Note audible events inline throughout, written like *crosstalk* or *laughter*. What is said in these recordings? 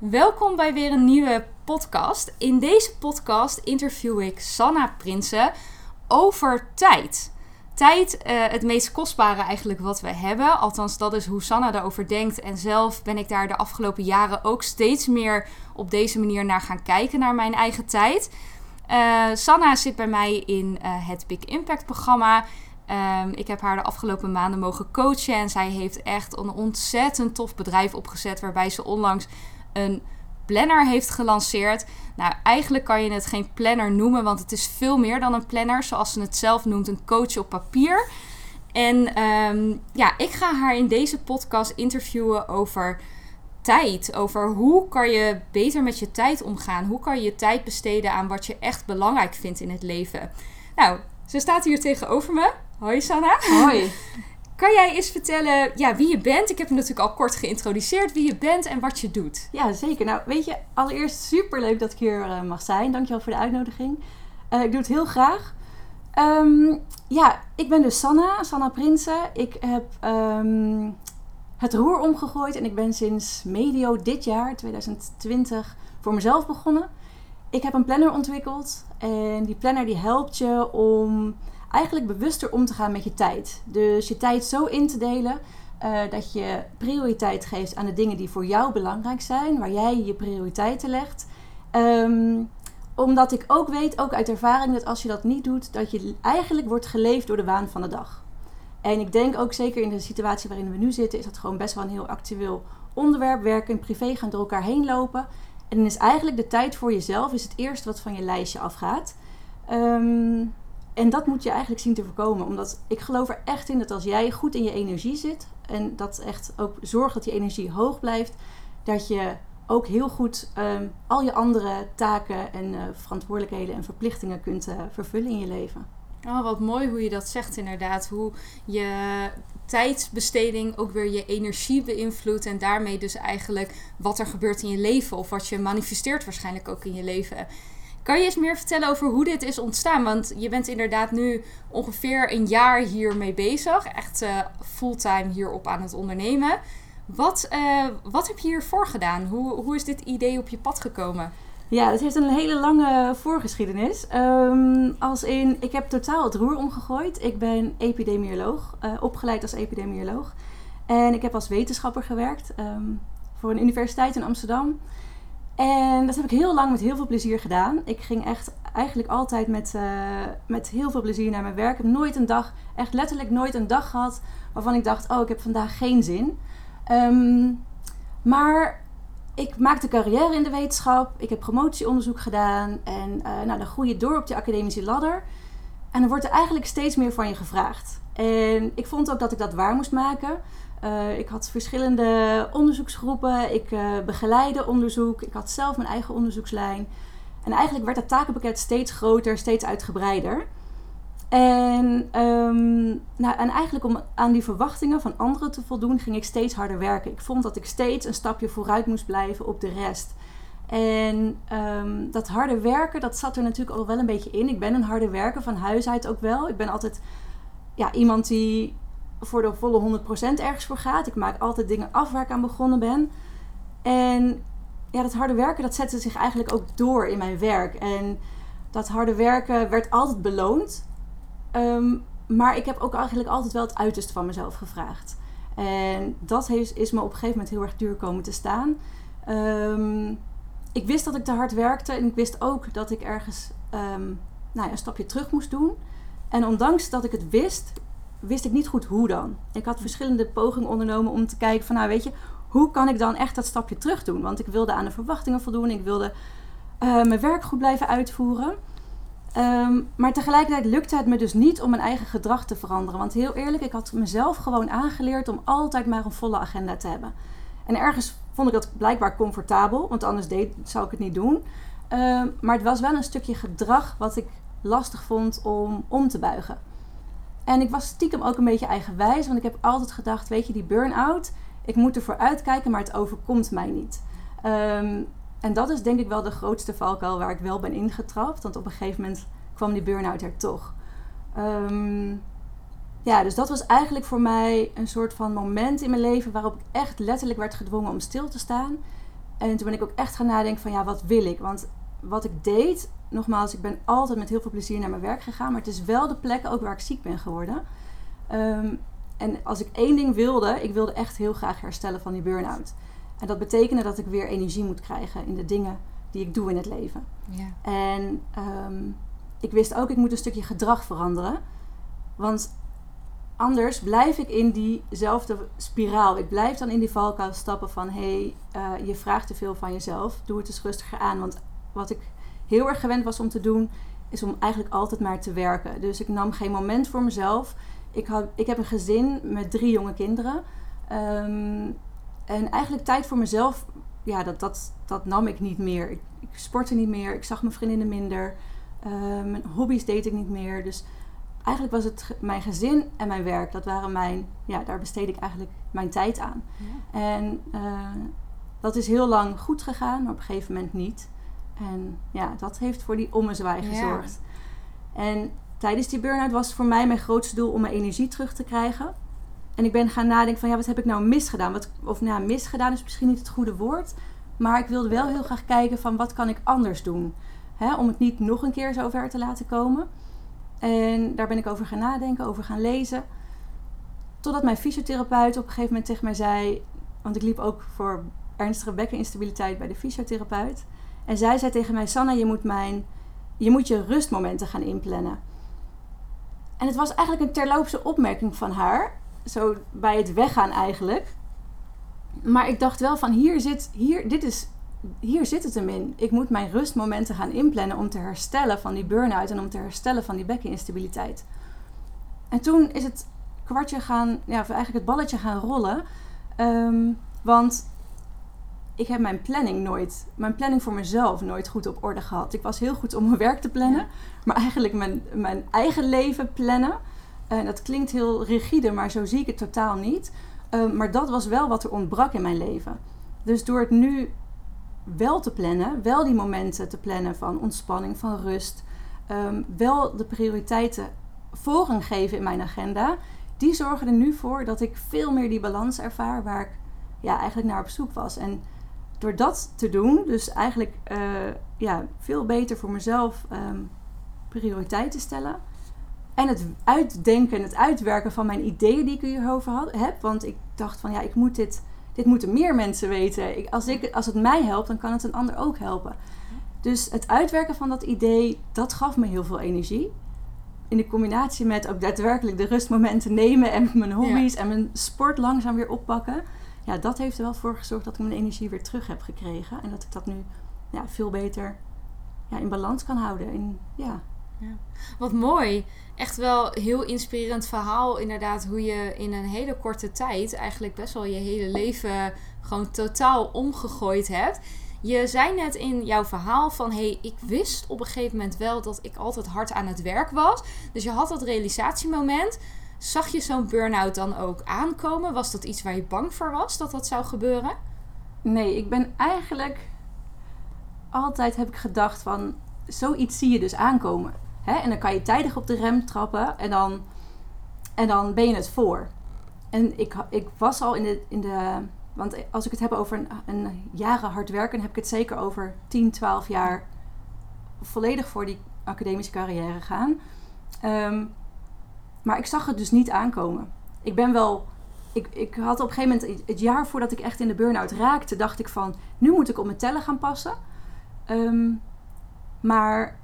Welkom bij weer een nieuwe podcast. In deze podcast interview ik Sanna Prinsen over tijd. Tijd, uh, het meest kostbare eigenlijk wat we hebben. Althans, dat is hoe Sanna daarover denkt. En zelf ben ik daar de afgelopen jaren ook steeds meer op deze manier naar gaan kijken, naar mijn eigen tijd. Uh, Sanna zit bij mij in uh, het Big Impact programma. Um, ik heb haar de afgelopen maanden mogen coachen. En zij heeft echt een ontzettend tof bedrijf opgezet. Waarbij ze onlangs een planner heeft gelanceerd. Nou, eigenlijk kan je het geen planner noemen, want het is veel meer dan een planner, zoals ze het zelf noemt, een coach op papier. En um, ja, ik ga haar in deze podcast interviewen over tijd. Over hoe kan je beter met je tijd omgaan? Hoe kan je je tijd besteden aan wat je echt belangrijk vindt in het leven? Nou, ze staat hier tegenover me. Hoi Sanna. Hoi. *laughs* Kan jij eens vertellen ja, wie je bent? Ik heb je natuurlijk al kort geïntroduceerd. Wie je bent en wat je doet. Ja, zeker. Nou, weet je, allereerst super leuk dat ik hier uh, mag zijn. Dankjewel voor de uitnodiging. Uh, ik doe het heel graag. Um, ja, ik ben dus Sanna, Sanna Prinsen. Ik heb um, het roer omgegooid en ik ben sinds medio dit jaar, 2020, voor mezelf begonnen. Ik heb een planner ontwikkeld en die planner die helpt je om eigenlijk bewuster om te gaan met je tijd. Dus je tijd zo in te delen uh, dat je prioriteit geeft aan de dingen die voor jou belangrijk zijn, waar jij je prioriteiten legt. Um, omdat ik ook weet, ook uit ervaring, dat als je dat niet doet, dat je eigenlijk wordt geleefd door de waan van de dag. En ik denk ook zeker in de situatie waarin we nu zitten, is dat gewoon best wel een heel actueel onderwerp. Werken en privé gaan door elkaar heen lopen. En dan is eigenlijk de tijd voor jezelf is het eerste wat van je lijstje afgaat. Um, en dat moet je eigenlijk zien te voorkomen. Omdat ik geloof er echt in dat als jij goed in je energie zit. En dat echt ook zorgt dat die energie hoog blijft. Dat je ook heel goed um, al je andere taken en uh, verantwoordelijkheden en verplichtingen kunt uh, vervullen in je leven. Oh, wat mooi hoe je dat zegt inderdaad. Hoe je tijdsbesteding ook weer je energie beïnvloedt. En daarmee dus eigenlijk wat er gebeurt in je leven. Of wat je manifesteert waarschijnlijk ook in je leven. Kan je eens meer vertellen over hoe dit is ontstaan? Want je bent inderdaad nu ongeveer een jaar hiermee bezig. Echt uh, fulltime hierop aan het ondernemen. Wat, uh, wat heb je hiervoor gedaan? Hoe, hoe is dit idee op je pad gekomen? Ja, het heeft een hele lange voorgeschiedenis. Um, als in, ik heb totaal het roer omgegooid. Ik ben epidemioloog, uh, opgeleid als epidemioloog. En ik heb als wetenschapper gewerkt um, voor een universiteit in Amsterdam. En dat heb ik heel lang met heel veel plezier gedaan. Ik ging echt eigenlijk altijd met, uh, met heel veel plezier naar mijn werk. Ik heb nooit een dag, echt letterlijk nooit een dag gehad waarvan ik dacht: oh, ik heb vandaag geen zin. Um, maar ik maakte carrière in de wetenschap. Ik heb promotieonderzoek gedaan. En uh, nou, dan groei je door op de academische ladder. En dan wordt er eigenlijk steeds meer van je gevraagd. En ik vond ook dat ik dat waar moest maken. Uh, ik had verschillende onderzoeksgroepen. Ik uh, begeleide onderzoek. Ik had zelf mijn eigen onderzoekslijn. En eigenlijk werd dat takenpakket steeds groter, steeds uitgebreider. En, um, nou, en eigenlijk om aan die verwachtingen van anderen te voldoen, ging ik steeds harder werken. Ik vond dat ik steeds een stapje vooruit moest blijven op de rest. En um, dat harde werken, dat zat er natuurlijk al wel een beetje in. Ik ben een harde werker van huis uit ook wel. Ik ben altijd ja, iemand die voor de volle 100% ergens voor gaat. Ik maak altijd dingen af waar ik aan begonnen ben. En ja, dat harde werken, dat zette zich eigenlijk ook door in mijn werk. En dat harde werken werd altijd beloond. Um, maar ik heb ook eigenlijk altijd wel het uiterste van mezelf gevraagd. En dat heeft, is me op een gegeven moment heel erg duur komen te staan. Um, ik wist dat ik te hard werkte en ik wist ook dat ik ergens um, nou ja, een stapje terug moest doen. En ondanks dat ik het wist, wist ik niet goed hoe dan. Ik had verschillende pogingen ondernomen om te kijken van, nou weet je, hoe kan ik dan echt dat stapje terug doen? Want ik wilde aan de verwachtingen voldoen, ik wilde uh, mijn werk goed blijven uitvoeren. Um, maar tegelijkertijd lukte het me dus niet om mijn eigen gedrag te veranderen. Want heel eerlijk, ik had mezelf gewoon aangeleerd om altijd maar een volle agenda te hebben. En ergens vond ik dat blijkbaar comfortabel, want anders deed, zou ik het niet doen. Um, maar het was wel een stukje gedrag wat ik lastig vond om om te buigen. En ik was stiekem ook een beetje eigenwijs, want ik heb altijd gedacht, weet je, die burn-out, ik moet ervoor uitkijken, maar het overkomt mij niet. Um, en dat is denk ik wel de grootste valkuil waar ik wel ben ingetrapt, want op een gegeven moment kwam die burn-out er toch. Um, ja, dus dat was eigenlijk voor mij een soort van moment in mijn leven waarop ik echt letterlijk werd gedwongen om stil te staan. En toen ben ik ook echt gaan nadenken van ja, wat wil ik? Want wat ik deed, nogmaals, ik ben altijd met heel veel plezier naar mijn werk gegaan. Maar het is wel de plek ook waar ik ziek ben geworden. Ehm, en als ik één ding wilde, ik wilde echt heel graag herstellen van die burn-out. En dat betekende dat ik weer energie moet krijgen in de dingen die ik doe in het leven. Ja. En ehm, ik wist ook, ik moet een stukje gedrag veranderen. Want anders blijf ik in diezelfde spiraal. Ik blijf dan in die valkuil stappen van... hé, hey, uh, je vraagt te veel van jezelf. Doe het eens rustiger aan. Want wat ik heel erg gewend was om te doen... is om eigenlijk altijd maar te werken. Dus ik nam geen moment voor mezelf. Ik, had, ik heb een gezin met drie jonge kinderen. Um, en eigenlijk tijd voor mezelf... ja, dat, dat, dat nam ik niet meer. Ik, ik sportte niet meer. Ik zag mijn vriendinnen minder... Uh, mijn hobby's deed ik niet meer. Dus eigenlijk was het mijn gezin en mijn werk. Dat waren mijn, ja, daar besteed ik eigenlijk mijn tijd aan. Ja. En uh, dat is heel lang goed gegaan, maar op een gegeven moment niet. En ja, dat heeft voor die ommezwaai gezorgd. Ja. En tijdens die burn-out was voor mij mijn grootste doel om mijn energie terug te krijgen. En ik ben gaan nadenken van ja, wat heb ik nou misgedaan? Wat, of nou, misgedaan is misschien niet het goede woord. Maar ik wilde wel heel graag kijken van wat kan ik anders doen? Hè, om het niet nog een keer zo ver te laten komen. En daar ben ik over gaan nadenken, over gaan lezen. Totdat mijn fysiotherapeut op een gegeven moment tegen mij zei... Want ik liep ook voor ernstige bekkeninstabiliteit bij de fysiotherapeut. En zij zei tegen mij... Sanna, je moet, mijn, je, moet je rustmomenten gaan inplannen. En het was eigenlijk een terloopse opmerking van haar. Zo bij het weggaan eigenlijk. Maar ik dacht wel van hier zit... Hier, dit is hier zit het hem in. Ik moet mijn rustmomenten gaan inplannen om te herstellen van die burn-out en om te herstellen van die bekkeninstabiliteit. En toen is het kwartje gaan, ja, of eigenlijk het balletje gaan rollen. Um, want ik heb mijn planning nooit, mijn planning voor mezelf nooit goed op orde gehad. Ik was heel goed om mijn werk te plannen, maar eigenlijk mijn, mijn eigen leven plannen. En dat klinkt heel rigide, maar zo zie ik het totaal niet. Um, maar dat was wel wat er ontbrak in mijn leven. Dus door het nu wel te plannen, wel die momenten te plannen van ontspanning, van rust, um, wel de prioriteiten voorrang geven in mijn agenda, die zorgen er nu voor dat ik veel meer die balans ervaar waar ik ja, eigenlijk naar op zoek was. En door dat te doen, dus eigenlijk uh, ja, veel beter voor mezelf um, prioriteiten stellen. En het uitdenken en het uitwerken van mijn ideeën die ik hierover had, heb. Want ik dacht van ja, ik moet dit dit moeten meer mensen weten. Ik, als, ik, als het mij helpt, dan kan het een ander ook helpen. Dus het uitwerken van dat idee, dat gaf me heel veel energie. In de combinatie met ook daadwerkelijk de rustmomenten nemen en mijn hobby's en mijn sport langzaam weer oppakken. Ja, dat heeft er wel voor gezorgd dat ik mijn energie weer terug heb gekregen. En dat ik dat nu ja, veel beter ja, in balans kan houden. In, ja. Ja. Wat mooi. Echt wel heel inspirerend verhaal. Inderdaad, hoe je in een hele korte tijd eigenlijk best wel je hele leven gewoon totaal omgegooid hebt. Je zei net in jouw verhaal van hey, ik wist op een gegeven moment wel dat ik altijd hard aan het werk was. Dus je had dat realisatiemoment. Zag je zo'n burn-out dan ook aankomen? Was dat iets waar je bang voor was dat dat zou gebeuren? Nee, ik ben eigenlijk altijd heb ik gedacht van zoiets zie je dus aankomen. Hè? En dan kan je tijdig op de rem trappen en dan, en dan ben je het voor. En ik, ik was al in de, in de. Want als ik het heb over een, een jaren hard werken, heb ik het zeker over 10, 12 jaar volledig voor die academische carrière gaan. Um, maar ik zag het dus niet aankomen. Ik ben wel. Ik, ik had op een gegeven moment, het jaar voordat ik echt in de burn-out raakte, dacht ik van: nu moet ik op mijn tellen gaan passen. Um, maar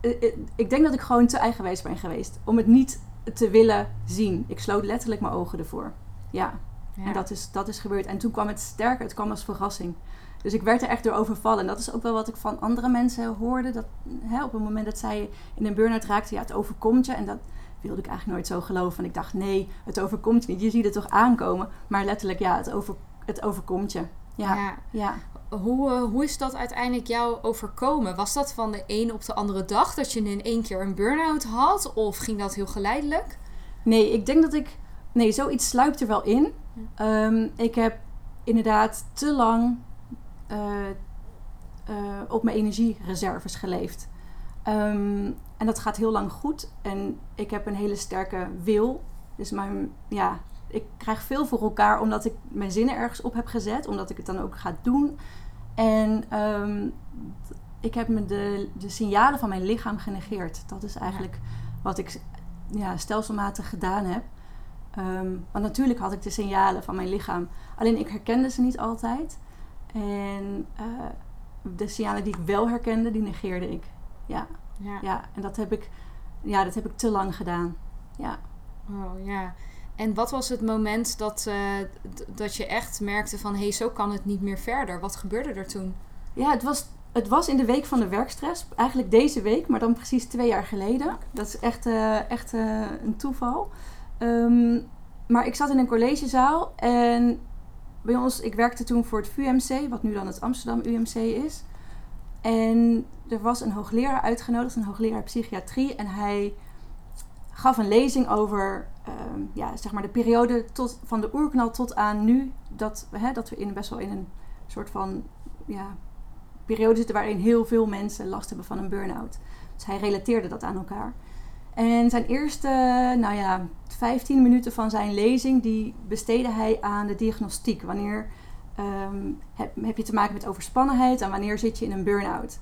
eh, eh, ik denk dat ik gewoon te eigenwijs ben geweest om het niet te willen zien. Ik sloot letterlijk mijn ogen ervoor. Ja. ja. En dat is, dat is gebeurd. En toen kwam het sterker, het kwam als verrassing. Dus ik werd er echt door overvallen. En dat is ook wel wat ik van andere mensen hoorde. Dat hè, op het moment dat zij in een burn-out raakten, ja, het overkomt je. En dat wilde ik eigenlijk nooit zo geloven. En ik dacht, nee, het overkomt je niet. Je ziet het toch aankomen. Maar letterlijk, ja, het, over, het overkomt je. Ja, ja. ja hoe, uh, hoe is dat uiteindelijk jou overkomen? Was dat van de een op de andere dag dat je in één keer een burn-out had? Of ging dat heel geleidelijk? Nee, ik denk dat ik. Nee, zoiets sluipt er wel in. Um, ik heb inderdaad te lang uh, uh, op mijn energiereserves geleefd. Um, en dat gaat heel lang goed. En ik heb een hele sterke wil. Dus mijn, ja, ik krijg veel voor elkaar omdat ik mijn zinnen ergens op heb gezet. Omdat ik het dan ook ga doen. En ehm, ik heb me de, de signalen van mijn lichaam genegeerd. Dat is eigenlijk wat ik ja, stelselmatig gedaan heb. Ehm, want natuurlijk had ik de signalen van mijn lichaam. Alleen ik herkende ze niet altijd. En uh, de signalen die ik wel herkende, die negeerde ik. Ja. ja. ja. En dat heb ik, ja, dat heb ik te lang gedaan. Ja. Oh ja. En wat was het moment dat, uh, dat je echt merkte van... hé, hey, zo kan het niet meer verder. Wat gebeurde er toen? Ja, het was, het was in de week van de werkstress. Eigenlijk deze week, maar dan precies twee jaar geleden. Dat is echt, uh, echt uh, een toeval. Um, maar ik zat in een collegezaal en bij ons, ik werkte toen voor het VUMC, wat nu dan het Amsterdam UMC is. En er was een hoogleraar uitgenodigd, een hoogleraar psychiatrie. En hij gaf een lezing over uh, ja, zeg maar de periode tot, van de oerknal tot aan nu. Dat, hè, dat we in, best wel in een soort van ja, periode zitten waarin heel veel mensen last hebben van een burn-out. Dus hij relateerde dat aan elkaar. En zijn eerste, nou ja, 15 minuten van zijn lezing, die besteedde hij aan de diagnostiek. Wanneer ehm, heb, je te maken met overspannenheid en wanneer zit je in een burn-out?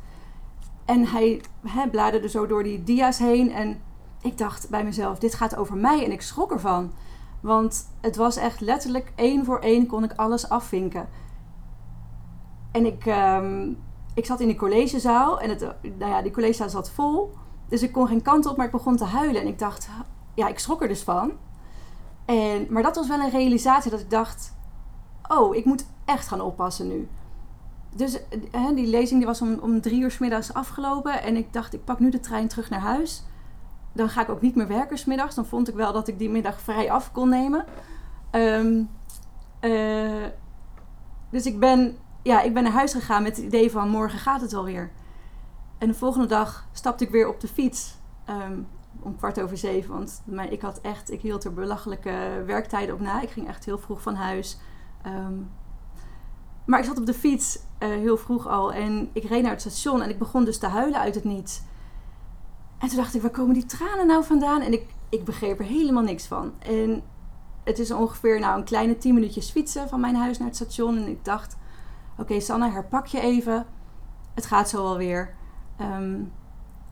En hij he, bladerde zo door die dia's heen en ik dacht bij mezelf, dit gaat over mij en ik schrok ervan. Want het was echt letterlijk één voor één kon ik alles afvinken. En ik, ehm, ik zat in de collegezaal en het, nou ja, die collegezaal zat vol. Dus ik kon geen kant op, maar ik begon te huilen. En ik dacht, ja, ik schrok er dus van. En, maar dat was wel een realisatie dat ik dacht, oh, ik moet echt gaan oppassen nu. Dus hè, die lezing die was om, om drie uur s middags afgelopen. En ik dacht, ik pak nu de trein terug naar huis. Dan ga ik ook niet meer werken s middags. Dan vond ik wel dat ik die middag vrij af kon nemen. Um, uh, dus ik ben, ja, ik ben naar huis gegaan met het idee van morgen gaat het wel weer. En de volgende dag stapte ik weer op de fiets. Um, om kwart over zeven. Want ik had echt, ik hield er belachelijke werktijden op na. Ik ging echt heel vroeg van huis. Um, maar ik zat op de fiets uh, heel vroeg al. En ik reed naar het station en ik begon dus te huilen uit het niets. En toen dacht ik, waar komen die tranen nou vandaan? En ik, ik begreep er helemaal niks van. En het is ongeveer nou een kleine tien minuutjes fietsen van mijn huis naar het station. En ik dacht, oké Sanne, herpak je even. Het gaat zo wel weer. Um,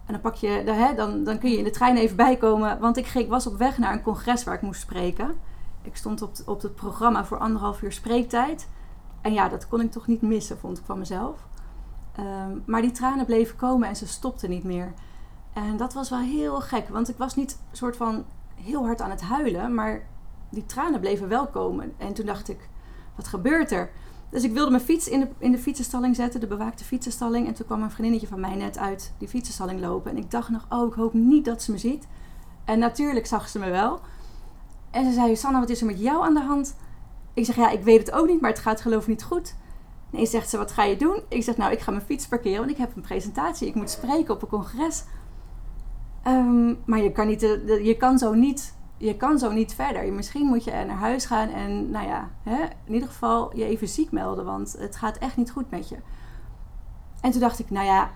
en dan, pak je, hè, dan, dan kun je in de trein even bijkomen. Want ik, ik was op weg naar een congres waar ik moest spreken. Ik stond op, op het programma voor anderhalf uur spreektijd. En ja, dat kon ik toch niet missen, vond ik van mezelf. Um, maar die tranen bleven komen en ze stopten niet meer. En dat was wel heel gek, want ik was niet soort van heel hard aan het huilen, maar die tranen bleven wel komen. En toen dacht ik, wat gebeurt er? Dus ik wilde mijn fiets in de, in de fietsenstalling zetten, de bewaakte fietsenstalling. En toen kwam een vriendinnetje van mij net uit die fietsenstalling lopen. En ik dacht nog, oh, ik hoop niet dat ze me ziet. En natuurlijk zag ze me wel. En ze zei, Sanna, wat is er met jou aan de hand? Ik zeg, ja, ik weet het ook niet, maar het gaat geloof ik niet goed. Nee, zegt ze, wat ga je doen? Ik zeg, nou, ik ga mijn fiets parkeren, want ik heb een presentatie. Ik moet spreken op een congres. Um, maar je kan, niet, je kan zo niet je kan zo niet verder. Misschien moet je naar huis gaan en, nou ja, hè, in ieder geval je even ziek melden, want het gaat echt niet goed met je. En toen dacht ik, nou ja,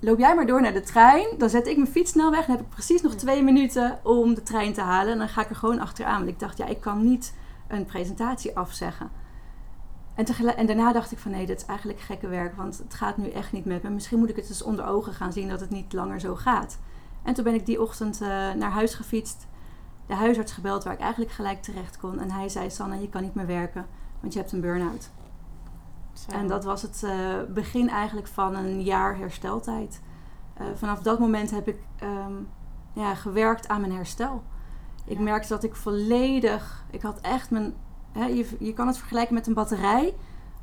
loop jij maar door naar de trein. Dan zet ik mijn fiets snel weg. Dan heb ik precies nog twee minuten om de trein te halen. En dan ga ik er gewoon achteraan. Want ik dacht, ja, ik kan niet een presentatie afzeggen. En, en daarna dacht ik van nee, dit is eigenlijk gekke werk. Want het gaat nu echt niet met me. Misschien moet ik het eens onder ogen gaan zien dat het niet langer zo gaat. En toen ben ik die ochtend uh, naar huis gefietst de huisarts gebeld waar ik eigenlijk gelijk terecht kon. En hij zei: Sanne, je kan niet meer werken, want je hebt een burn-out. En dat was het uh, begin eigenlijk van een jaar hersteltijd. Uh, vanaf dat moment heb ik um, ja, gewerkt aan mijn herstel. Ik merkte dat ik volledig. Ik had echt mijn. Hè, je, je kan het vergelijken met een batterij.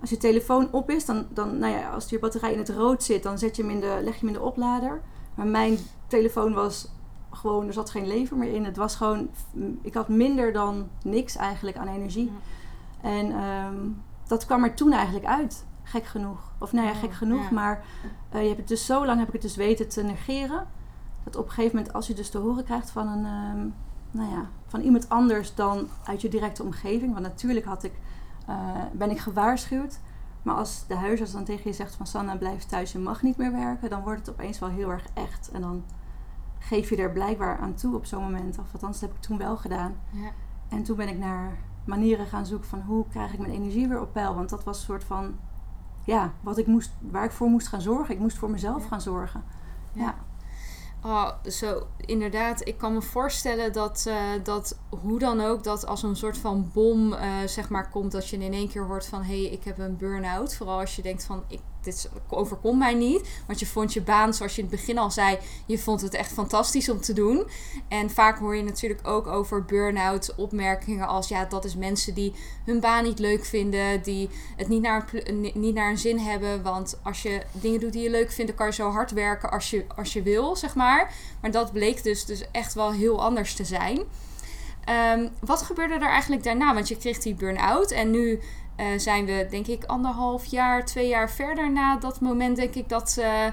Als je telefoon op is, dan, dan nou ja, als je batterij in het rood zit, dan zet je hem in de, leg je hem in de oplader. Maar mijn telefoon was gewoon, er zat geen leven meer in. Het was gewoon, ik had minder dan niks eigenlijk aan energie. En ehm, dat kwam er toen eigenlijk uit. Gek genoeg. Of nou ja, gek genoeg. Maar uh, je hebt het dus zo lang heb ik het dus weten te negeren. Dat op een gegeven moment, als je dus te horen krijgt van een, ehm, nou ja, van iemand anders dan uit je directe omgeving. Want natuurlijk had ik, uh, ben ik gewaarschuwd. Maar als de huisarts dan tegen je zegt van Sanna, blijf thuis, je mag niet meer werken. Dan wordt het opeens wel heel erg echt. En dan geef je er blijkbaar aan toe op zo'n moment. Of althans, dat heb ik toen wel gedaan. Ja. En toen ben ik naar manieren gaan zoeken van hoe krijg ik mijn energie weer op peil. Want dat was een soort van, ja, wat ik moest, waar ik voor moest gaan zorgen. Ik moest voor mezelf Ja. gaan zorgen. Ja. Oh, zo inderdaad. Ik kan me voorstellen dat, eh, dat hoe dan ook, dat als een soort van bom eh, zeg maar komt, dat je in één keer hoort van hé, hey, ik heb een burn-out. Vooral als je denkt van ik, dit overkomt mij niet. Want je vond je baan, zoals je in het begin al zei, je vond het echt fantastisch om te doen. En vaak hoor je natuurlijk ook over burn-out opmerkingen als ja, dat is mensen die hun baan niet leuk vinden, die het niet naar, een niet naar een zin hebben. Want als je dingen doet die je leuk vindt, dan kan je zo hard werken als je, als je wil, zeg maar. Maar dat bleek dus, dus echt wel heel anders te zijn. Ehm, wat gebeurde er eigenlijk daarna? Want je kreeg die burn-out en nu eh, zijn we, denk ik, anderhalf jaar, twee jaar verder na dat moment, denk ik, dat, eh,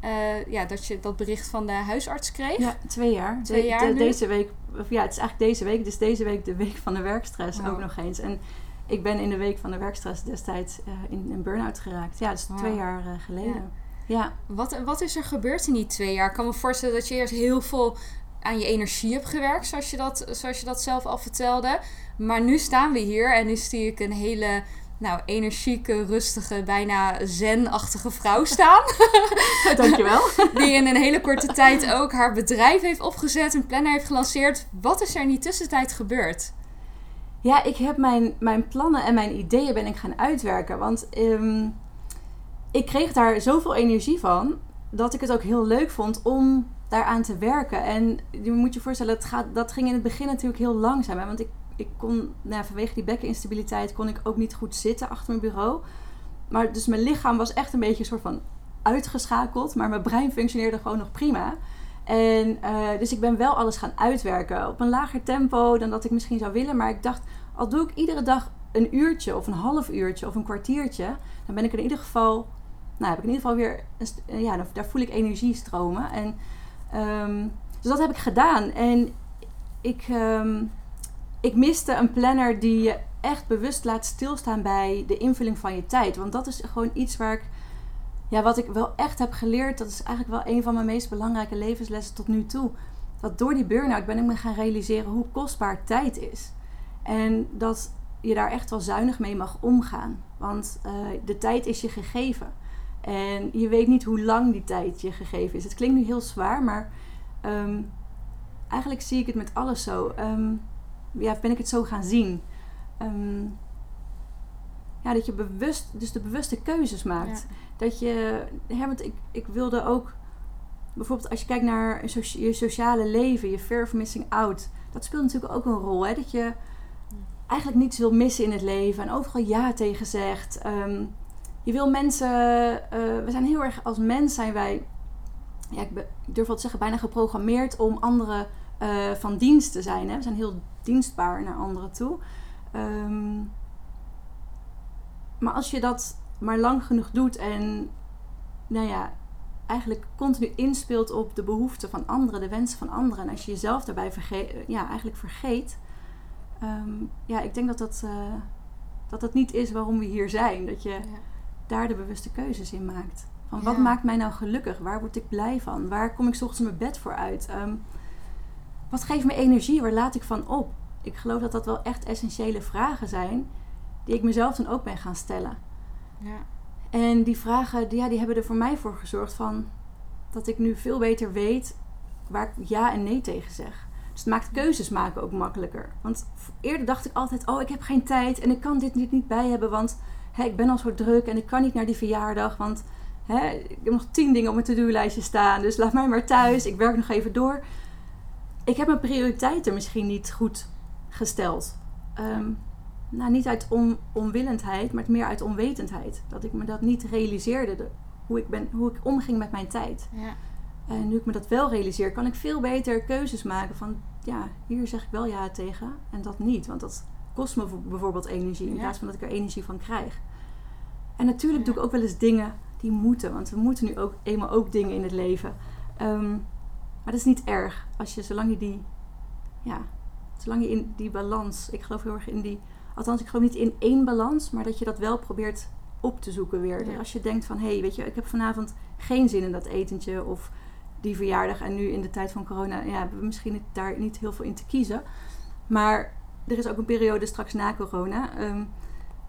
eh, ja, dat je dat bericht van de huisarts kreeg. Ja, twee jaar. Twee De- jaar de- deze week, of ja, het is eigenlijk deze week. Dus deze week de week van de werkstress Wow. ook nog eens. En ik ben in de week van de werkstress destijds in een burn-out geraakt. Ja, dat is Wow. twee jaar geleden. Ja. Wat, wat is er gebeurd in die twee jaar? Ik kan me voorstellen dat je eerst heel veel aan je energie hebt gewerkt, zoals je dat, zoals je dat zelf al vertelde. Maar nu staan we hier en nu zie ik een hele nou, energieke, rustige, bijna zen-achtige vrouw staan. *laughs* Dankjewel. *laughs* die in een hele korte tijd ook haar bedrijf heeft opgezet, een planner heeft gelanceerd. Wat is er in die tussentijd gebeurd? Ja, ik heb mijn, mijn plannen en mijn ideeën ben ik gaan uitwerken. Want ehm, ik kreeg daar zoveel energie van dat ik het ook heel leuk vond om daaraan te werken. En je moet je voorstellen, dat, gaat, dat ging in het begin natuurlijk heel langzaam. Hè? Want ik, ik kon, nou, vanwege die bekkeninstabiliteit, kon ik ook niet goed zitten achter mijn bureau. Maar dus mijn lichaam was echt een beetje een soort van uitgeschakeld. Maar mijn brein functioneerde gewoon nog prima. En eh, dus ik ben wel alles gaan uitwerken. Op een lager tempo dan dat ik misschien zou willen. Maar ik dacht, al doe ik iedere dag een uurtje of een half uurtje of een kwartiertje. Dan ben ik in ieder geval, nou heb ik in ieder geval weer, ja, daar voel ik energie stromen. En, ehm, dus dat heb ik gedaan. En ik, ehm, ik miste een planner die je echt bewust laat stilstaan bij de invulling van je tijd. Want dat is gewoon iets waar ik, ja, wat ik wel echt heb geleerd. Dat is eigenlijk wel een van mijn meest belangrijke levenslessen tot nu toe. Dat door die burn-out ben ik me gaan realiseren hoe kostbaar tijd is. En dat je daar echt wel zuinig mee mag omgaan. Want eh, de tijd is je gegeven. En je weet niet hoe lang die tijd je gegeven is. Het klinkt nu heel zwaar, maar ehm, eigenlijk zie ik het met alles zo. Ehm, ja, ben ik het zo gaan zien. Ehm, ja, dat je bewust, dus de bewuste keuzes maakt. Dat je, hè, want ik, ik wilde ook, bijvoorbeeld als je kijkt naar socia- je sociale leven, je fear of missing out. Dat speelt natuurlijk ook een rol. Hè? Dat je eigenlijk niets wil missen in het leven en overal ja tegen zegt. Ehm, je wil mensen, eh, we zijn heel erg, als mens zijn wij, ja, ik, durf wel te zeggen, bijna geprogrammeerd om anderen eh, van dienst te zijn. Hè? We zijn heel dienstbaar naar anderen toe. Ehm, maar als je dat maar lang genoeg doet en nou ja, eigenlijk continu inspeelt op de behoeften van anderen, de wensen van anderen. En als je jezelf daarbij ja, eigenlijk vergeet. ehm, ja, ik denk dat dat, eh, dat dat niet is waarom we hier zijn. Dat je. Daar de bewuste keuzes in maakt. Van wat Ja. maakt mij nou gelukkig? Waar word ik blij van? Waar kom ik 's ochtends mijn bed voor uit? Ehm, wat geeft me energie? Waar laat ik van op? Ik geloof dat dat wel echt essentiële vragen zijn die ik mezelf dan ook ben gaan stellen. Ja. En die vragen, die, ja, die hebben er voor mij voor gezorgd van dat ik nu veel beter weet waar ik ja en nee tegen zeg. Dus het maakt keuzes maken ook makkelijker. Want eerder dacht ik altijd, oh ik heb geen tijd en ik kan dit, dit niet bij hebben, want hè, ik ben al zo druk en ik kan niet naar die verjaardag, want hè, ik heb nog tien dingen op mijn to-do-lijstje staan, dus laat mij maar thuis, ik werk nog even door. Ik heb mijn prioriteiten misschien niet goed gesteld. Ehm, nou, niet uit on, onwillendheid, maar meer uit onwetendheid. Dat ik me dat niet realiseerde, de- hoe, ik ben, hoe ik omging met mijn tijd. Ja. En nu ik me dat wel realiseer, kan ik veel beter keuzes maken van... ja, hier zeg ik wel ja tegen en dat niet. Want dat kost me bijvoorbeeld energie in plaats van dat ik er energie van krijg. En natuurlijk doe ik ook wel eens dingen die moeten. Want we moeten nu ook eenmaal ook dingen in het leven. Ehm, maar dat is niet erg. Als je, zolang je die... Ja, zolang je in die balans... Ik geloof heel erg in die... Althans, ik geloof niet in één balans. Maar dat je dat wel probeert op te zoeken weer. Dus als je denkt van... Hé, hey, weet je, ik heb vanavond geen zin in dat etentje. Of die verjaardag. En nu in de tijd van corona... Ja, hebben we misschien daar niet heel veel in te kiezen. Maar er is ook een periode straks na corona. Ehm,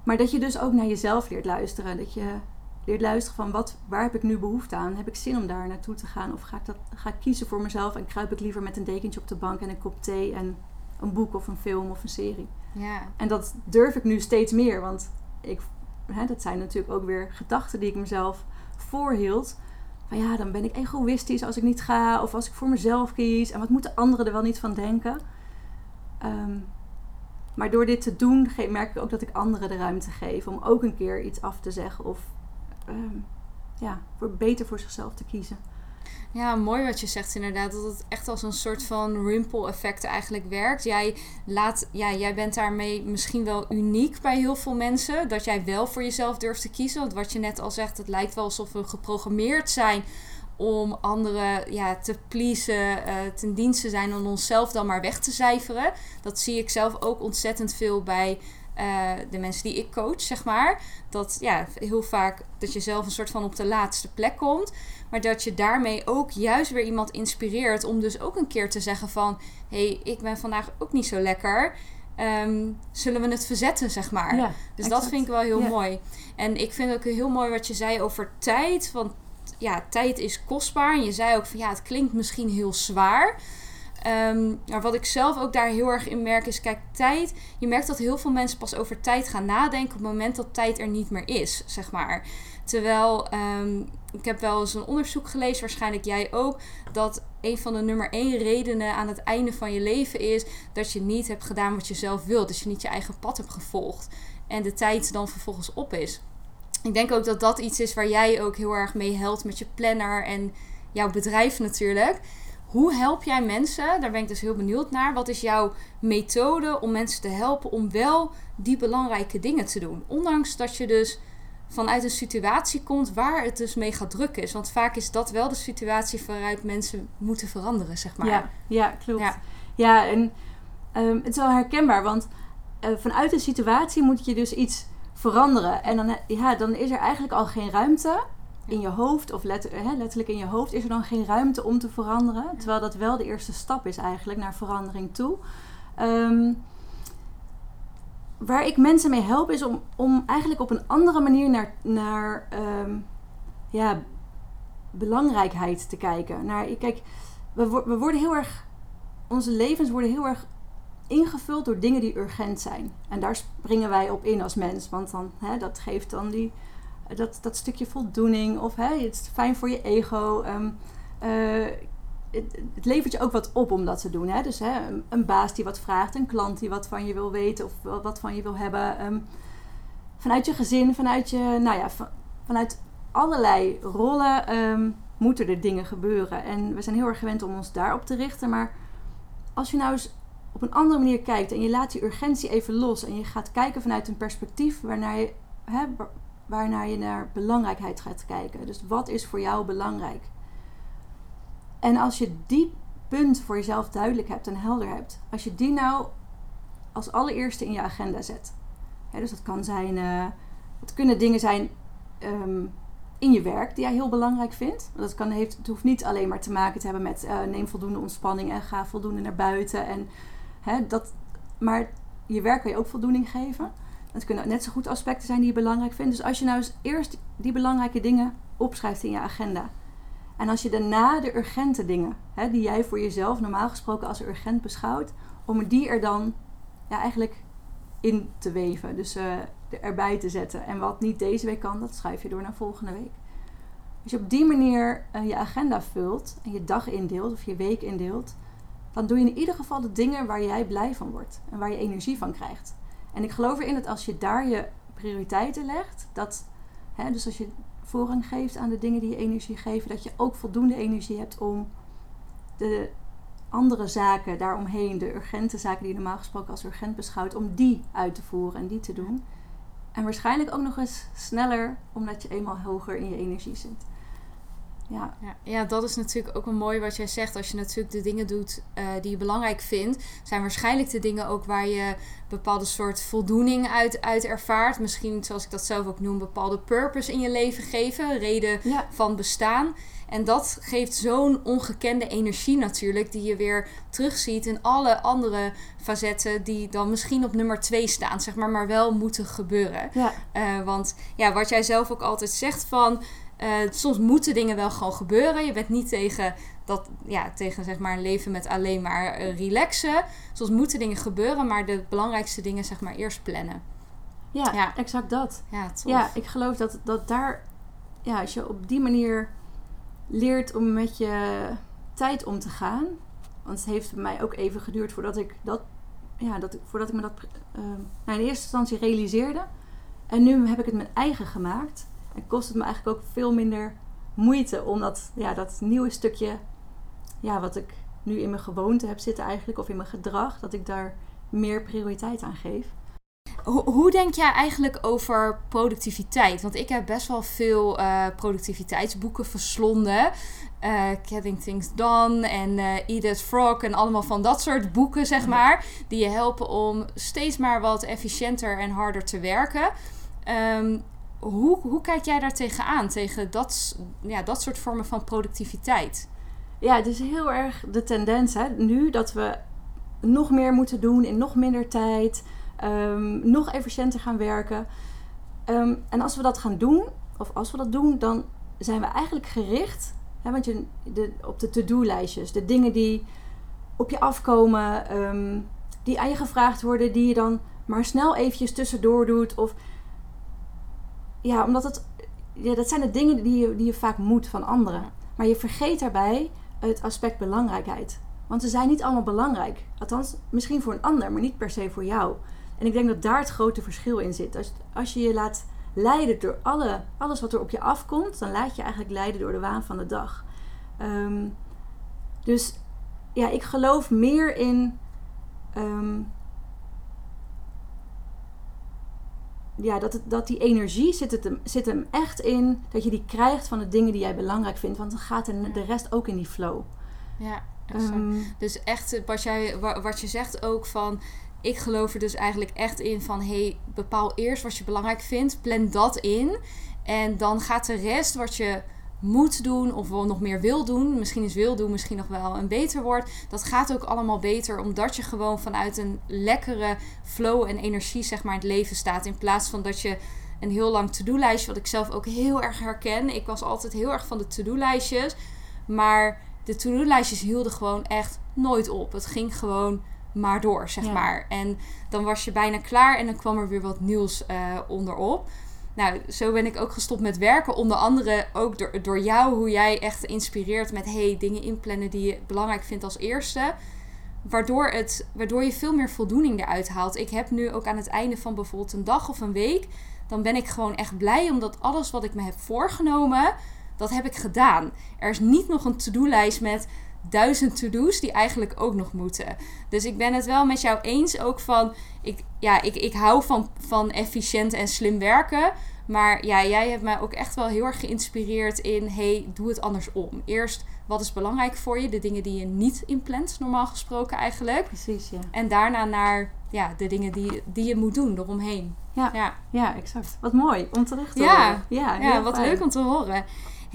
maar dat je dus ook naar jezelf leert luisteren. Dat je leert luisteren van wat, waar heb ik nu behoefte aan? Heb ik zin om daar naartoe te gaan? Of ga ik, dat, ga ik kiezen voor mezelf en kruip ik liever met een dekentje op de bank en een kop thee en een boek of een film of een serie? Ja. En dat durf ik nu steeds meer, want ik, hè, dat zijn natuurlijk ook weer gedachten die ik mezelf voorhield. Van ja, dan ben ik egoïstisch als ik niet ga of als ik voor mezelf kies. En wat moeten anderen er wel niet van denken? Ehm, maar door dit te doen merk ik ook dat ik anderen de ruimte geef om ook een keer iets af te zeggen of Ehm, ja, voor, beter voor zichzelf te kiezen. Ja, mooi wat je zegt inderdaad. Dat het echt als een soort van ripple effect eigenlijk werkt. Jij, laat, ja, jij bent daarmee misschien wel uniek bij heel veel mensen. Dat jij wel voor jezelf durft te kiezen. Want wat je net al zegt, het lijkt wel alsof we geprogrammeerd zijn om anderen ja, te pleasen, uh, ten dienste zijn en onszelf dan maar weg te cijferen. Dat zie ik zelf ook ontzettend veel bij uh, de mensen die ik coach, zeg maar. Dat ja, heel vaak dat je zelf een soort van op de laatste plek komt. Maar dat je daarmee ook juist weer iemand inspireert om dus ook een keer te zeggen van... hé, hey, ik ben vandaag ook niet zo lekker. Um, zullen we het verzetten, zeg maar. Ja, dus dat vind ik wel heel mooi. En ik vind ook heel mooi wat je zei over tijd. Want ja, tijd is kostbaar. En je zei ook van ja, het klinkt misschien heel zwaar. Um, maar wat ik zelf ook daar heel erg in merk is, kijk, tijd. Je merkt dat heel veel mensen pas over tijd gaan nadenken op het moment dat tijd er niet meer is, zeg maar. Terwijl, um, ik heb wel eens een onderzoek gelezen, waarschijnlijk jij ook, dat een van de nummer één redenen aan het einde van je leven is dat je niet hebt gedaan wat je zelf wilt. Dat je niet je eigen pad hebt gevolgd. En de tijd dan vervolgens op is. Ik denk ook dat dat iets is waar jij ook heel erg mee helpt met je planner en jouw bedrijf natuurlijk. Hoe help jij mensen? Daar ben ik dus heel benieuwd naar. Wat is jouw methode om mensen te helpen om wel die belangrijke dingen te doen? Ondanks dat je dus vanuit een situatie komt waar het dus mega druk is. Want vaak is dat wel de situatie waaruit mensen moeten veranderen, zeg maar. Ja, ja klopt. Ja, ja en um, het is wel herkenbaar, want uh, vanuit een situatie moet je dus iets veranderen. En dan, ja, dan is er eigenlijk al geen ruimte in je hoofd, of hè, letterlijk in je hoofd, is er dan geen ruimte om te veranderen. Terwijl dat wel de eerste stap is eigenlijk naar verandering toe. Ehm, waar ik mensen mee help is om, om eigenlijk op een andere manier naar, naar ehm, ja, belangrijkheid te kijken. Naar, kijk, we, we worden heel erg, onze levens worden heel erg ingevuld door dingen die urgent zijn. En daar springen wij op in als mens, want dan, hè, dat geeft dan die dat, dat stukje voldoening of hè, het is fijn voor je ego. Ehm, eh, het, levert je ook wat op om dat te doen. Hè? Dus hè, een, baas die wat vraagt, een klant die wat van je wil weten of wat van je wil hebben. Ehm, vanuit je gezin, vanuit je, nou ja, vanuit allerlei rollen ehm, moeten er dingen gebeuren. En we zijn heel erg gewend om ons daarop te richten. Maar als je nou eens op een andere manier kijkt en je laat die urgentie even los en je gaat kijken vanuit een perspectief waarnaar je, hè, waarnaar je naar belangrijkheid gaat kijken. Dus wat is voor jou belangrijk? En als je die punt voor jezelf duidelijk hebt en helder hebt, als je die nou als allereerste in je agenda zet. Hè, dus dat kan zijn, uh, het kunnen dingen zijn um, in je werk die jij heel belangrijk vindt. Dat kan, heeft, het hoeft niet alleen maar te maken te hebben met uh, neem voldoende ontspanning en ga voldoende naar buiten. En, hè, dat, maar je werk kan je ook voldoening geven. Het kunnen net zo goed aspecten zijn die je belangrijk vindt. Dus als je nou eens eerst die belangrijke dingen opschrijft in je agenda. En als je daarna de urgente dingen, hè, die jij voor jezelf normaal gesproken als urgent beschouwt, om die er dan ja, eigenlijk in te weven. Dus uh, erbij te zetten. En wat niet deze week kan, dat schrijf je door naar volgende week. Als je op die manier uh, je agenda vult en je dag indeelt of je week indeelt, dan doe je in ieder geval de dingen waar jij blij van wordt en waar je energie van krijgt. En ik geloof erin dat als je daar je prioriteiten legt, dat, hè, dus als je voorrang geeft aan de dingen die je energie geven, dat je ook voldoende energie hebt om de andere zaken daaromheen, de urgente zaken die je normaal gesproken als urgent beschouwt, om die uit te voeren en die te doen. En waarschijnlijk ook nog eens sneller, omdat je eenmaal hoger in je energie zit. Ja. Ja, dat is natuurlijk ook een mooi wat jij zegt. Als je natuurlijk de dingen doet eh, die je belangrijk vindt, zijn waarschijnlijk de dingen ook waar je bepaalde soort voldoening uit, uit ervaart. Misschien, zoals ik dat zelf ook noem, bepaalde purpose in je leven geven, reden Ja. van bestaan. En dat geeft zo'n ongekende energie natuurlijk, die je weer terugziet in alle andere facetten die dan misschien op nummer twee staan, zeg maar, maar wel moeten gebeuren. Ja. Eh, want ja, wat jij zelf ook altijd zegt van... eh, soms moeten dingen wel gewoon gebeuren. Je bent niet tegen, dat, ja, tegen zeg maar, een leven met alleen maar eh, relaxen. Soms moeten dingen gebeuren, maar de belangrijkste dingen zeg maar eerst plannen. Ja, Ja. exact dat. Ja, tof. Ja, ik geloof dat, dat daar, ja, als je op die manier leert om met je tijd om te gaan. Want het heeft bij mij ook even geduurd voordat ik dat, ja, dat, voordat ik me dat eh, nou, in eerste instantie realiseerde. En nu heb ik het mijn eigen gemaakt. En kost het me eigenlijk ook veel minder moeite om dat, ja, dat nieuwe stukje, ja, wat ik nu in mijn gewoonte heb zitten eigenlijk, of in mijn gedrag, dat ik daar meer prioriteit aan geef. Hoe, hoe denk jij eigenlijk over productiviteit? Want ik heb best wel veel eh, productiviteitsboeken verslonden. Eh Getting Things Done en eh Edith Frog en allemaal van dat soort boeken, zeg maar. Die je helpen om steeds maar wat efficiënter en harder te werken. Ehm, hoe, hoe kijk jij daar tegenaan? Tegen dat, ja, dat soort vormen van productiviteit? Ja, het is heel erg de tendens hè, nu dat we nog meer moeten doen in nog minder tijd, ehm, nog efficiënter gaan werken. Ehm, en als we dat gaan doen, of als we dat doen, dan zijn we eigenlijk gericht hè, want je, de, op de to-do-lijstjes. De dingen die op je afkomen, ehm, die aan je gevraagd worden, die je dan maar snel eventjes tussendoor doet. Of ja, omdat het, ja, dat zijn de dingen die je, die je vaak moet van anderen. Maar je vergeet daarbij het aspect belangrijkheid. Want ze zijn niet allemaal belangrijk. Althans, misschien voor een ander, maar niet per se voor jou. En ik denk dat daar het grote verschil in zit. Als, als je je laat leiden door alle, alles wat er op je afkomt, dan laat je eigenlijk leiden door de waan van de dag. Ehm, dus ja, ik geloof meer in. ehm, ja, dat, het, dat die energie zit, het hem, zit hem echt in dat je die krijgt van de dingen die jij belangrijk vindt. Want dan gaat de, de rest ook in die flow. Ja. Ehm, Dus echt eh, wat, jij, wa- wat je zegt ook van... Ik geloof er dus eigenlijk echt in van... hey, bepaal eerst wat je belangrijk vindt. Plan dat in. En dan gaat de rest wat je moet doen of wel nog meer wil doen... misschien is wil doen misschien nog wel een beter woord... dat gaat ook allemaal beter omdat je gewoon vanuit een lekkere flow en energie... zeg maar in het leven staat. In plaats van dat je een heel lang to-do-lijstje... wat ik zelf ook heel erg herken. Ik was altijd heel erg van de to-do-lijstjes. Maar de to-do-lijstjes hielden gewoon echt nooit op. Het ging gewoon maar door, zeg Ja. maar. En dan was je bijna klaar en dan kwam er weer wat nieuws eh, onderop. Nou, zo ben ik ook gestopt met werken. Onder andere ook door, door jou, hoe jij echt inspireert met hey, dingen inplannen die je belangrijk vindt als eerste. Waardoor, het, waardoor je veel meer voldoening eruit haalt. Ik heb nu ook aan het einde van bijvoorbeeld een dag of een week. Dan ben ik gewoon echt blij omdat alles wat ik me heb voorgenomen, dat heb ik gedaan. Er is niet nog een to-do-lijst met duizend to-do's die eigenlijk ook nog moeten. Dus ik ben het wel met jou eens ook van... Ik, ja, ik, ik hou van, van efficiënt en slim werken. Maar ja, jij hebt mij ook echt wel heel erg geïnspireerd in... hey, doe het andersom. Eerst, wat is belangrijk voor je? De dingen die je niet inplant, normaal gesproken eigenlijk. precies, ja. En daarna naar ja, de dingen die, die je moet doen eromheen. Ja. ja. Ja, exact. Wat mooi om terug te Ja. horen. Ja, Ja, wat fijn. leuk om te horen.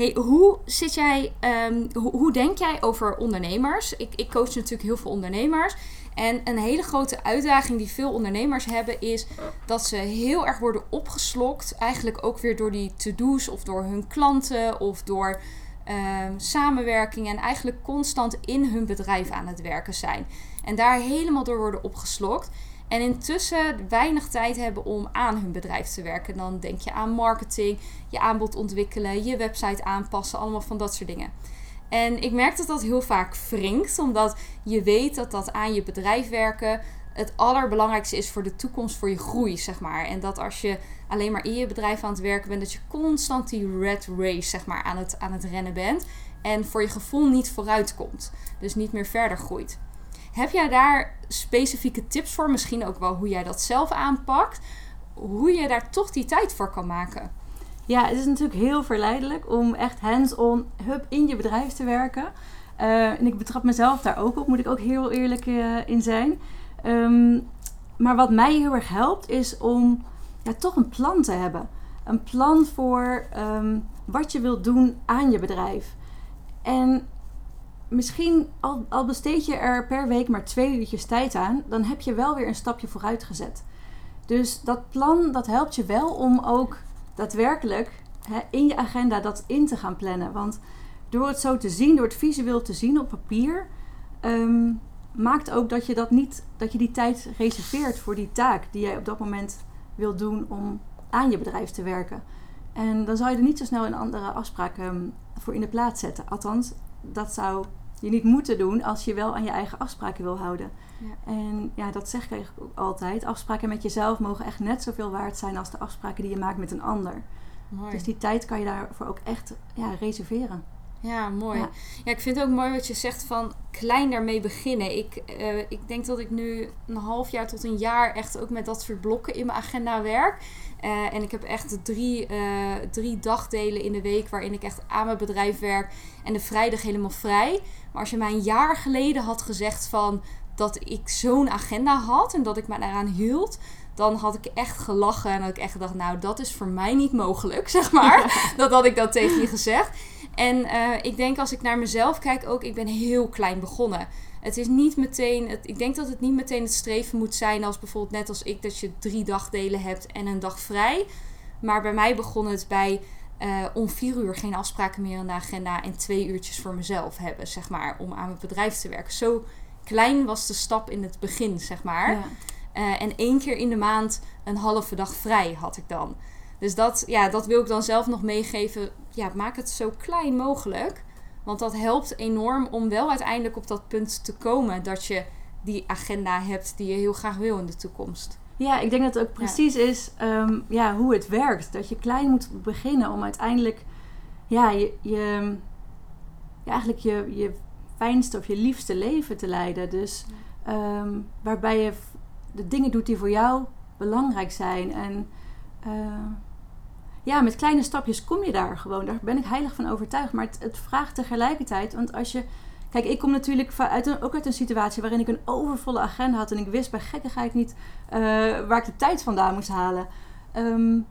Hey, hoe zit jij, ehm, hoe, denk jij over ondernemers? Ik, ik coach natuurlijk heel veel ondernemers. En een hele grote uitdaging die veel ondernemers hebben is dat ze heel erg worden opgeslokt. Eigenlijk ook weer door die to-do's of door hun klanten of door ehm, samenwerking. En eigenlijk constant in hun bedrijf aan het werken zijn. En daar helemaal door worden opgeslokt. En intussen weinig tijd hebben om aan hun bedrijf te werken. Dan denk je aan marketing, je aanbod ontwikkelen, je website aanpassen, allemaal van dat soort dingen. En ik merk dat dat heel vaak wringt, omdat je weet dat dat aan je bedrijf werken het allerbelangrijkste is voor de toekomst, voor je groei, zeg maar. En dat als je alleen maar in je bedrijf aan het werken bent, dat je constant die red race, zeg maar, aan het, aan het rennen bent. En voor je gevoel niet vooruit komt. Dus niet meer verder groeit. Heb jij daar specifieke tips voor? Misschien ook wel hoe jij dat zelf aanpakt. Hoe je daar toch die tijd voor kan maken. Ja, het is natuurlijk heel verleidelijk om echt hands-on hub in je bedrijf te werken. Uh, en ik betrap mezelf daar ook op, moet ik ook heel eerlijk uh, in zijn. Um, maar wat mij heel erg helpt, is om ja, toch een plan te hebben. Een plan voor um, wat je wilt doen aan je bedrijf. En misschien al, al besteed je er per week maar twee uurtjes tijd aan, dan heb je wel weer een stapje vooruit gezet. Dus dat plan, dat helpt je wel om ook daadwerkelijk hè, in je agenda dat in te gaan plannen. Want door het zo te zien, door het visueel te zien op papier, um, maakt ook dat je, dat, niet, dat je die tijd reserveert voor die taak die jij op dat moment wil doen om aan je bedrijf te werken. En dan zou je er niet zo snel een andere afspraken ehm, voor in de plaats zetten. Althans, dat zou je niet moeten doen als je wel aan je eigen afspraken wil houden. Ja. En ja, dat zeg ik eigenlijk ook altijd. Afspraken met jezelf mogen echt net zoveel waard zijn als de afspraken die je maakt met een ander. Mooi. Dus die tijd kan je daarvoor ook echt ja, reserveren. Ja, mooi. Ja. ik vind het ook mooi wat je zegt van klein daarmee beginnen. Ik, uh, ik denk dat ik nu een half jaar tot een jaar echt ook met dat soort blokken in mijn agenda werk. Uh, en ik heb echt drie, uh, drie dagdelen in de week waarin ik echt aan mijn bedrijf werk. En de vrijdag helemaal vrij. Maar als je mij een jaar geleden had gezegd van dat ik zo'n agenda had en dat ik me daaraan hield, dan had ik echt gelachen en had ik echt gedacht, nou, dat is voor mij niet mogelijk, *laughs* zeg maar. dat had ik dan tegen je gezegd. En uh, ik denk als ik naar mezelf kijk ook, ik ben heel klein begonnen. Het is niet meteen, het, ik denk dat het niet meteen het streven moet zijn als bijvoorbeeld net als ik, dat je drie dagdelen hebt en een dag vrij. Maar bij mij begon het bij uh, om vier uur geen afspraken meer in de agenda en twee uurtjes voor mezelf hebben, zeg maar, om aan mijn bedrijf te werken. Zo klein was de stap in het begin, zeg maar. Ja. Uh, en één keer in de maand een halve dag vrij had ik dan. Dus dat, ja, dat wil ik dan zelf nog meegeven. Ja, maak het zo klein mogelijk. Want dat helpt enorm om wel uiteindelijk op dat punt te komen dat je die agenda hebt die je heel graag wil in de toekomst. Ja, ik denk dat het ook precies is um, ja, hoe het werkt. Dat je klein moet beginnen om uiteindelijk ja, je, je, ja, eigenlijk je, je fijnste of je liefste leven te leiden. Dus um, waarbij je de dingen doet die voor jou belangrijk zijn. En uh, ja, met kleine stapjes kom je daar gewoon. Daar ben ik heilig van overtuigd. Maar het, het vraagt tegelijkertijd, want als je. Kijk, ik kom natuurlijk uit een, ook uit een situatie waarin ik een overvolle agenda had. En ik wist bij gekkigheid niet uh, waar ik de tijd vandaan moest halen. Um,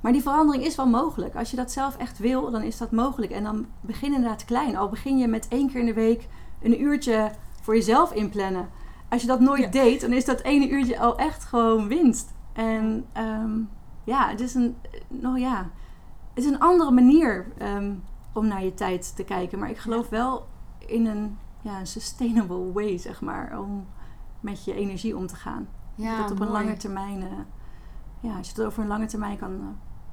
maar die verandering is wel mogelijk. Als je dat zelf echt wil, dan is dat mogelijk. En dan begin inderdaad klein. Al begin je met één keer in de week een uurtje voor jezelf inplannen. Als je dat nooit ja. deed, dan is dat ene uurtje al echt gewoon winst. En um, ja, het is een, nou ja, het is een andere manier um, om naar je tijd te kijken. Maar ik geloof wel in een, ja, een sustainable way, zeg maar, om met je energie om te gaan. Ja, dat op mooi. een lange termijn, uh, ja, als je het over een lange termijn kan uh,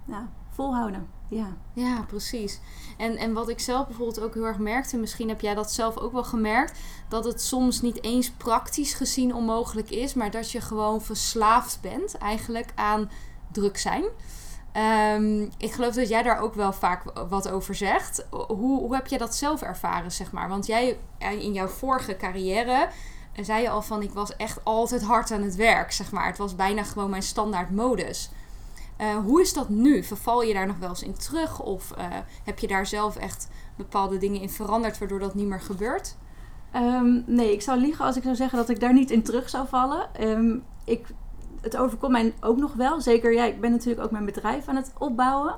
ja, volhouden. Ja. ja, precies. En, en wat ik zelf bijvoorbeeld ook heel erg merkte, misschien heb jij dat zelf ook wel gemerkt, dat het soms niet eens praktisch gezien onmogelijk is, maar dat je gewoon verslaafd bent eigenlijk aan druk zijn. Um, ik geloof dat jij daar ook wel vaak wat over zegt. Hoe, hoe heb jij dat zelf ervaren, zeg maar? Want jij in jouw vorige carrière zei je al van ik was echt altijd hard aan het werk, zeg maar. Het was bijna gewoon mijn standaard modus. Uh, hoe is dat nu? Verval je daar nog wel eens in terug? Of heb je daar zelf echt bepaalde dingen in veranderd waardoor dat niet meer gebeurt? Um, nee, ik zou liegen als ik zou zeggen dat ik daar niet in terug zou vallen. Um, ik het overkomt mij ook nog wel. Zeker, ja, ik ben natuurlijk ook mijn bedrijf aan het opbouwen.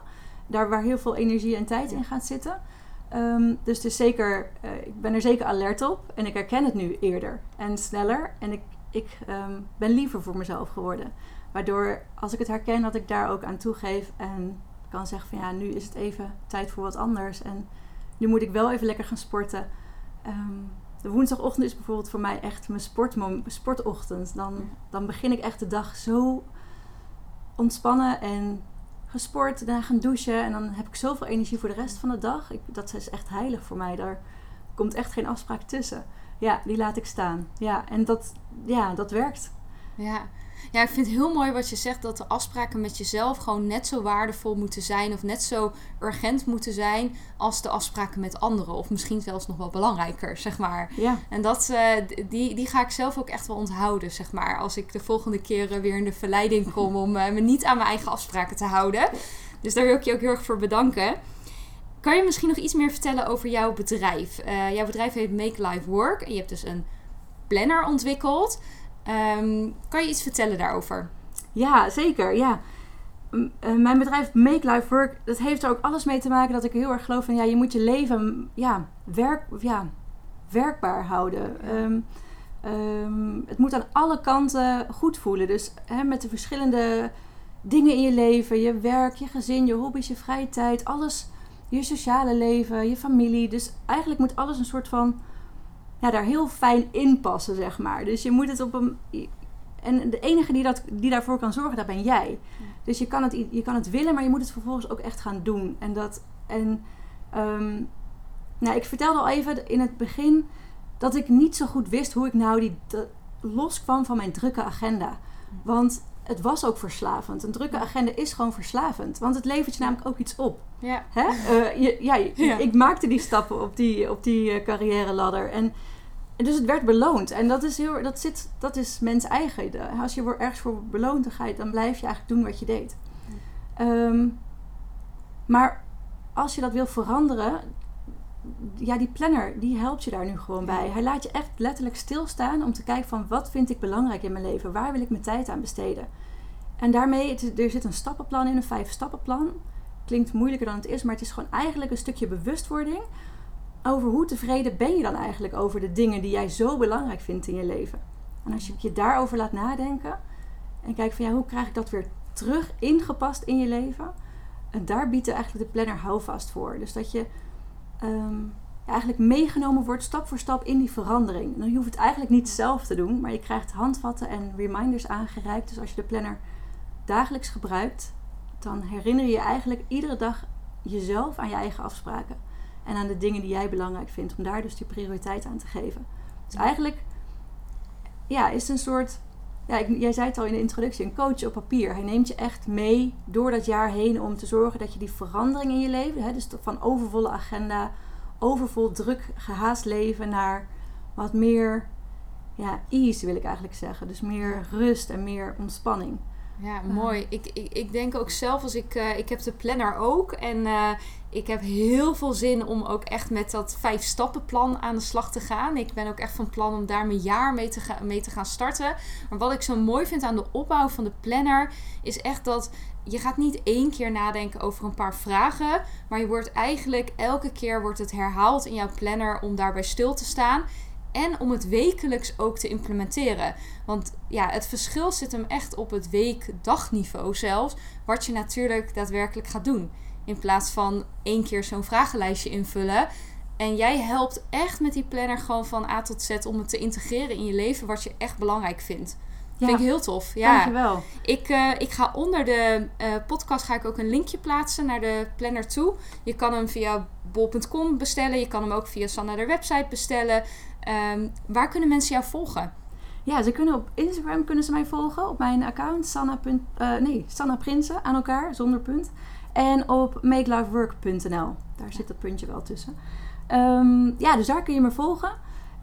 Daar waar heel veel energie en tijd in gaat zitten. Um, dus is zeker, uh, ik ben er zeker alert op. En ik herken het nu eerder en sneller. En ik, ik um, ben liever voor mezelf geworden. Waardoor als ik het herken, dat ik daar ook aan toegeef. En kan zeggen van ja, nu is het even tijd voor wat anders. En nu moet ik wel even lekker gaan sporten. Um, de woensdagochtend is bijvoorbeeld voor mij echt mijn sportochtend. Dan, dan begin ik echt de dag zo ontspannen en gesport. Daarna gaan douchen. En dan heb ik zoveel energie voor de rest van de dag. Ik, dat is echt heilig voor mij. Daar komt echt geen afspraak tussen. Ja, die laat ik staan. Ja, en dat, ja, dat werkt. Ja, ja, ik vind het heel mooi wat je zegt dat de afspraken met jezelf gewoon net zo waardevol moeten zijn of net zo urgent moeten zijn als de afspraken met anderen. Of misschien zelfs nog wel belangrijker, zeg maar. Ja. En dat, uh, die, die ga ik zelf ook echt wel onthouden, zeg maar. Als ik de volgende keer weer in de verleiding kom om uh, me niet aan mijn eigen afspraken te houden. Dus daar wil ik je ook heel erg voor bedanken. Kan je misschien nog iets meer vertellen over jouw bedrijf? Uh, jouw bedrijf heet Make Life Work en je hebt dus een planner ontwikkeld. Um, kan je iets vertellen daarover? Ja, zeker. Ja. Uh, mijn bedrijf Make Life Work, dat heeft er ook alles mee te maken dat ik heel erg geloof van ja, je moet je leven ja, werk, ja, werkbaar houden. Ja. Um, um, het moet aan alle kanten goed voelen. Dus hè, met de verschillende dingen in je leven, je werk, je gezin, je hobby's, je vrije tijd, alles, je sociale leven, je familie. Dus eigenlijk moet alles een soort van ja, daar heel fijn in passen, zeg maar. Dus je moet het op een. En de enige die, dat, die daarvoor kan zorgen, dat ben jij. Dus je kan, het, je kan het willen, maar je moet het vervolgens ook echt gaan doen. En dat. En. Um, nou, ik vertelde al even in het begin dat ik niet zo goed wist hoe ik nou die, loskwam van mijn drukke agenda. Want het was ook verslavend. Een drukke agenda is gewoon verslavend. Want het levert je namelijk ook iets op. Ja. Hè? Uh, je, ja, ja, Ik maakte die stappen op die, op die uh, carrière ladder. En, en, dus het werd beloond. En dat is, heel, dat zit, dat is mens eigen. Als je ergens voor beloond, dan, ga je, dan blijf je eigenlijk doen wat je deed. Um, maar als je dat wil veranderen, ja, die planner, die helpt je daar nu gewoon bij. Hij laat je echt letterlijk stilstaan om te kijken van wat vind ik belangrijk in mijn leven? Waar wil ik mijn tijd aan besteden? En daarmee, er zit een stappenplan in, een vijf stappenplan. Klinkt moeilijker dan het is, maar het is gewoon eigenlijk een stukje bewustwording over hoe tevreden ben je dan eigenlijk over de dingen die jij zo belangrijk vindt in je leven. En als je je daarover laat nadenken en kijkt van ja, hoe krijg ik dat weer terug ingepast in je leven? En daar biedt eigenlijk de planner houvast voor. Dus dat je um, eigenlijk meegenomen wordt stap voor stap in die verandering. Dan je hoeft het eigenlijk niet zelf te doen, maar je krijgt handvatten en reminders aangereikt. Dus als je de planner dagelijks gebruikt, dan herinner je je eigenlijk iedere dag jezelf aan je eigen afspraken. En aan de dingen die jij belangrijk vindt, om daar dus die prioriteit aan te geven. Dus eigenlijk ja, is het een soort. Ja, ik, jij zei het al in de introductie, een coach op papier. Hij neemt je echt mee door dat jaar heen om te zorgen dat je die verandering in je leven, hè, dus van overvolle agenda, overvol druk, gehaast leven naar wat meer ja, ease wil ik eigenlijk zeggen. Dus meer rust en meer ontspanning. Ja, mooi. Ik, ik, ik denk ook zelf als ik... Uh, ik heb de planner ook. En uh, ik heb heel veel zin om ook echt met dat vijf stappenplan aan de slag te gaan. Ik ben ook echt van plan om daar mijn jaar mee te, ga, mee te gaan starten. Maar wat ik zo mooi vind aan de opbouw van de planner... is echt dat je gaat niet één keer nadenken over een paar vragen. Maar je wordt eigenlijk elke keer wordt het herhaald in jouw planner om daarbij stil te staan. En om het wekelijks ook te implementeren. Want ja, het verschil zit hem echt op het week-dagniveau zelfs. Wat je natuurlijk daadwerkelijk gaat doen. In plaats van één keer zo'n vragenlijstje invullen. En jij helpt echt met die planner gewoon van A tot Z om het te integreren in je leven wat je echt belangrijk vindt. Ja. Vind ik heel tof. Ja. Dankjewel. Ik, uh, ik ga onder de uh, podcast ga ik ook een linkje plaatsen naar de planner toe. Je kan hem via bol.com bestellen. Je kan hem ook via Sanna de website bestellen. Um, waar kunnen mensen jou volgen? Ja, ze kunnen op Instagram kunnen ze mij volgen. Op mijn account Sanna, uh, nee, Sanna Prinsen aan elkaar, zonder punt. En op makelifework.nl. Daar zit dat puntje wel tussen. Um, ja, dus daar kun je me volgen.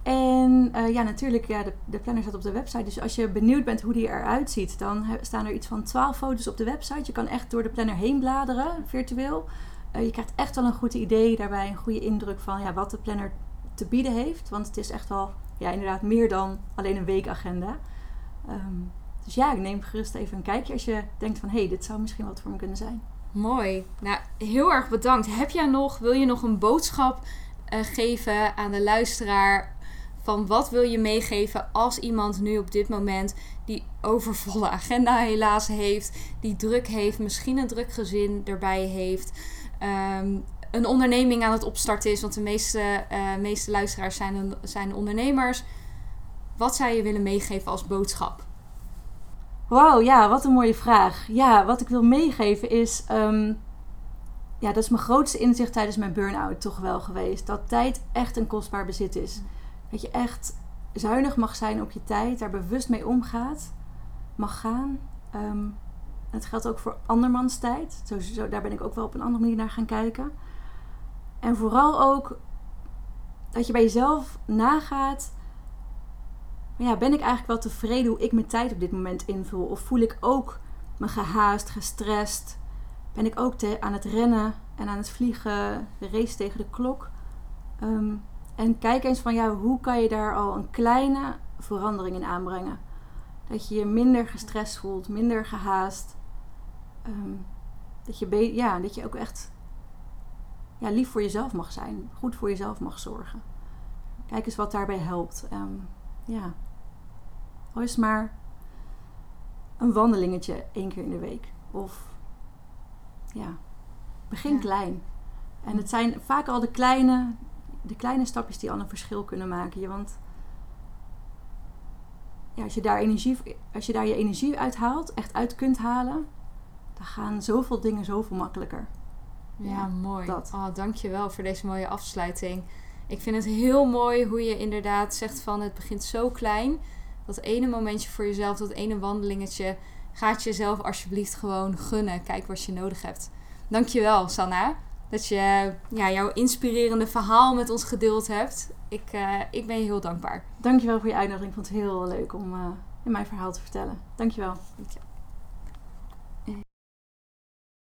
En uh, ja, natuurlijk, ja, de, de planner staat op de website. Dus als je benieuwd bent hoe die eruit ziet, dan staan er iets van 12 foto's op de website. Je kan echt door de planner heen bladeren, virtueel. Uh, je krijgt echt wel een goed idee daarbij, een goede indruk van ja, wat de planner te bieden heeft. Want het is echt wel, ja, inderdaad meer dan alleen een weekagenda. Um, dus ja, ik neem gerust even een kijkje als je denkt van hé, hey, dit zou misschien wat voor me kunnen zijn. Mooi. Nou, heel erg bedankt. Heb jij nog, wil je nog een boodschap uh, geven aan de luisteraar van wat wil je meegeven als iemand nu op dit moment die overvolle agenda helaas heeft, die druk heeft, misschien een druk gezin erbij heeft, um, een onderneming aan het opstarten is, want de meeste, uh, meeste luisteraars zijn, zijn ondernemers. Wat zou je willen meegeven als boodschap? Wauw, ja, wat een mooie vraag. Ja, wat ik wil meegeven is. Um, ja, dat is mijn grootste inzicht tijdens mijn burn-out toch wel geweest. Dat tijd echt een kostbaar bezit is. Dat je echt zuinig mag zijn op je tijd, daar bewust mee omgaat, mag gaan. Um, het geldt ook voor andermans tijd. Zo, zo, daar ben ik ook wel op een andere manier naar gaan kijken. En vooral ook dat je bij jezelf nagaat. Ja, ben ik eigenlijk wel tevreden hoe ik mijn tijd op dit moment invul? Of voel ik ook me gehaast, gestrest? ben ik ook aan het rennen en aan het vliegen, de race tegen de klok. Ehm, en kijk eens van ja, hoe kan je daar al een kleine verandering in aanbrengen? Dat je je minder gestrest voelt, minder gehaast. Ehm, dat, je ja, dat je ook echt ja, lief voor jezelf mag zijn, goed voor jezelf mag zorgen. Kijk eens wat daarbij helpt. Ehm, ja, al is het maar een wandelingetje één keer in de week. Of ja, begin Ja. klein. En het zijn vaak al de kleine, de kleine stapjes die al een verschil kunnen maken. Want ja, als, je daar energie, als je daar je energie uithaalt, echt uit kunt halen, dan gaan zoveel dingen zoveel makkelijker. Ja, mooi. dat. Oh, dankjewel voor deze mooie afsluiting. Ik vind het heel mooi hoe je inderdaad zegt van het begint zo klein. Dat ene momentje voor jezelf, dat ene wandelingetje, gaat jezelf alsjeblieft gewoon gunnen. Kijk wat je nodig hebt. Dankjewel, Sanna. Dat je ja, jouw inspirerende verhaal met ons gedeeld hebt. Ik, eh, ik ben je heel dankbaar. Dankjewel voor je uitnodiging. Ik vond het heel leuk om eh, in mijn verhaal te vertellen. Dankjewel. Dank je.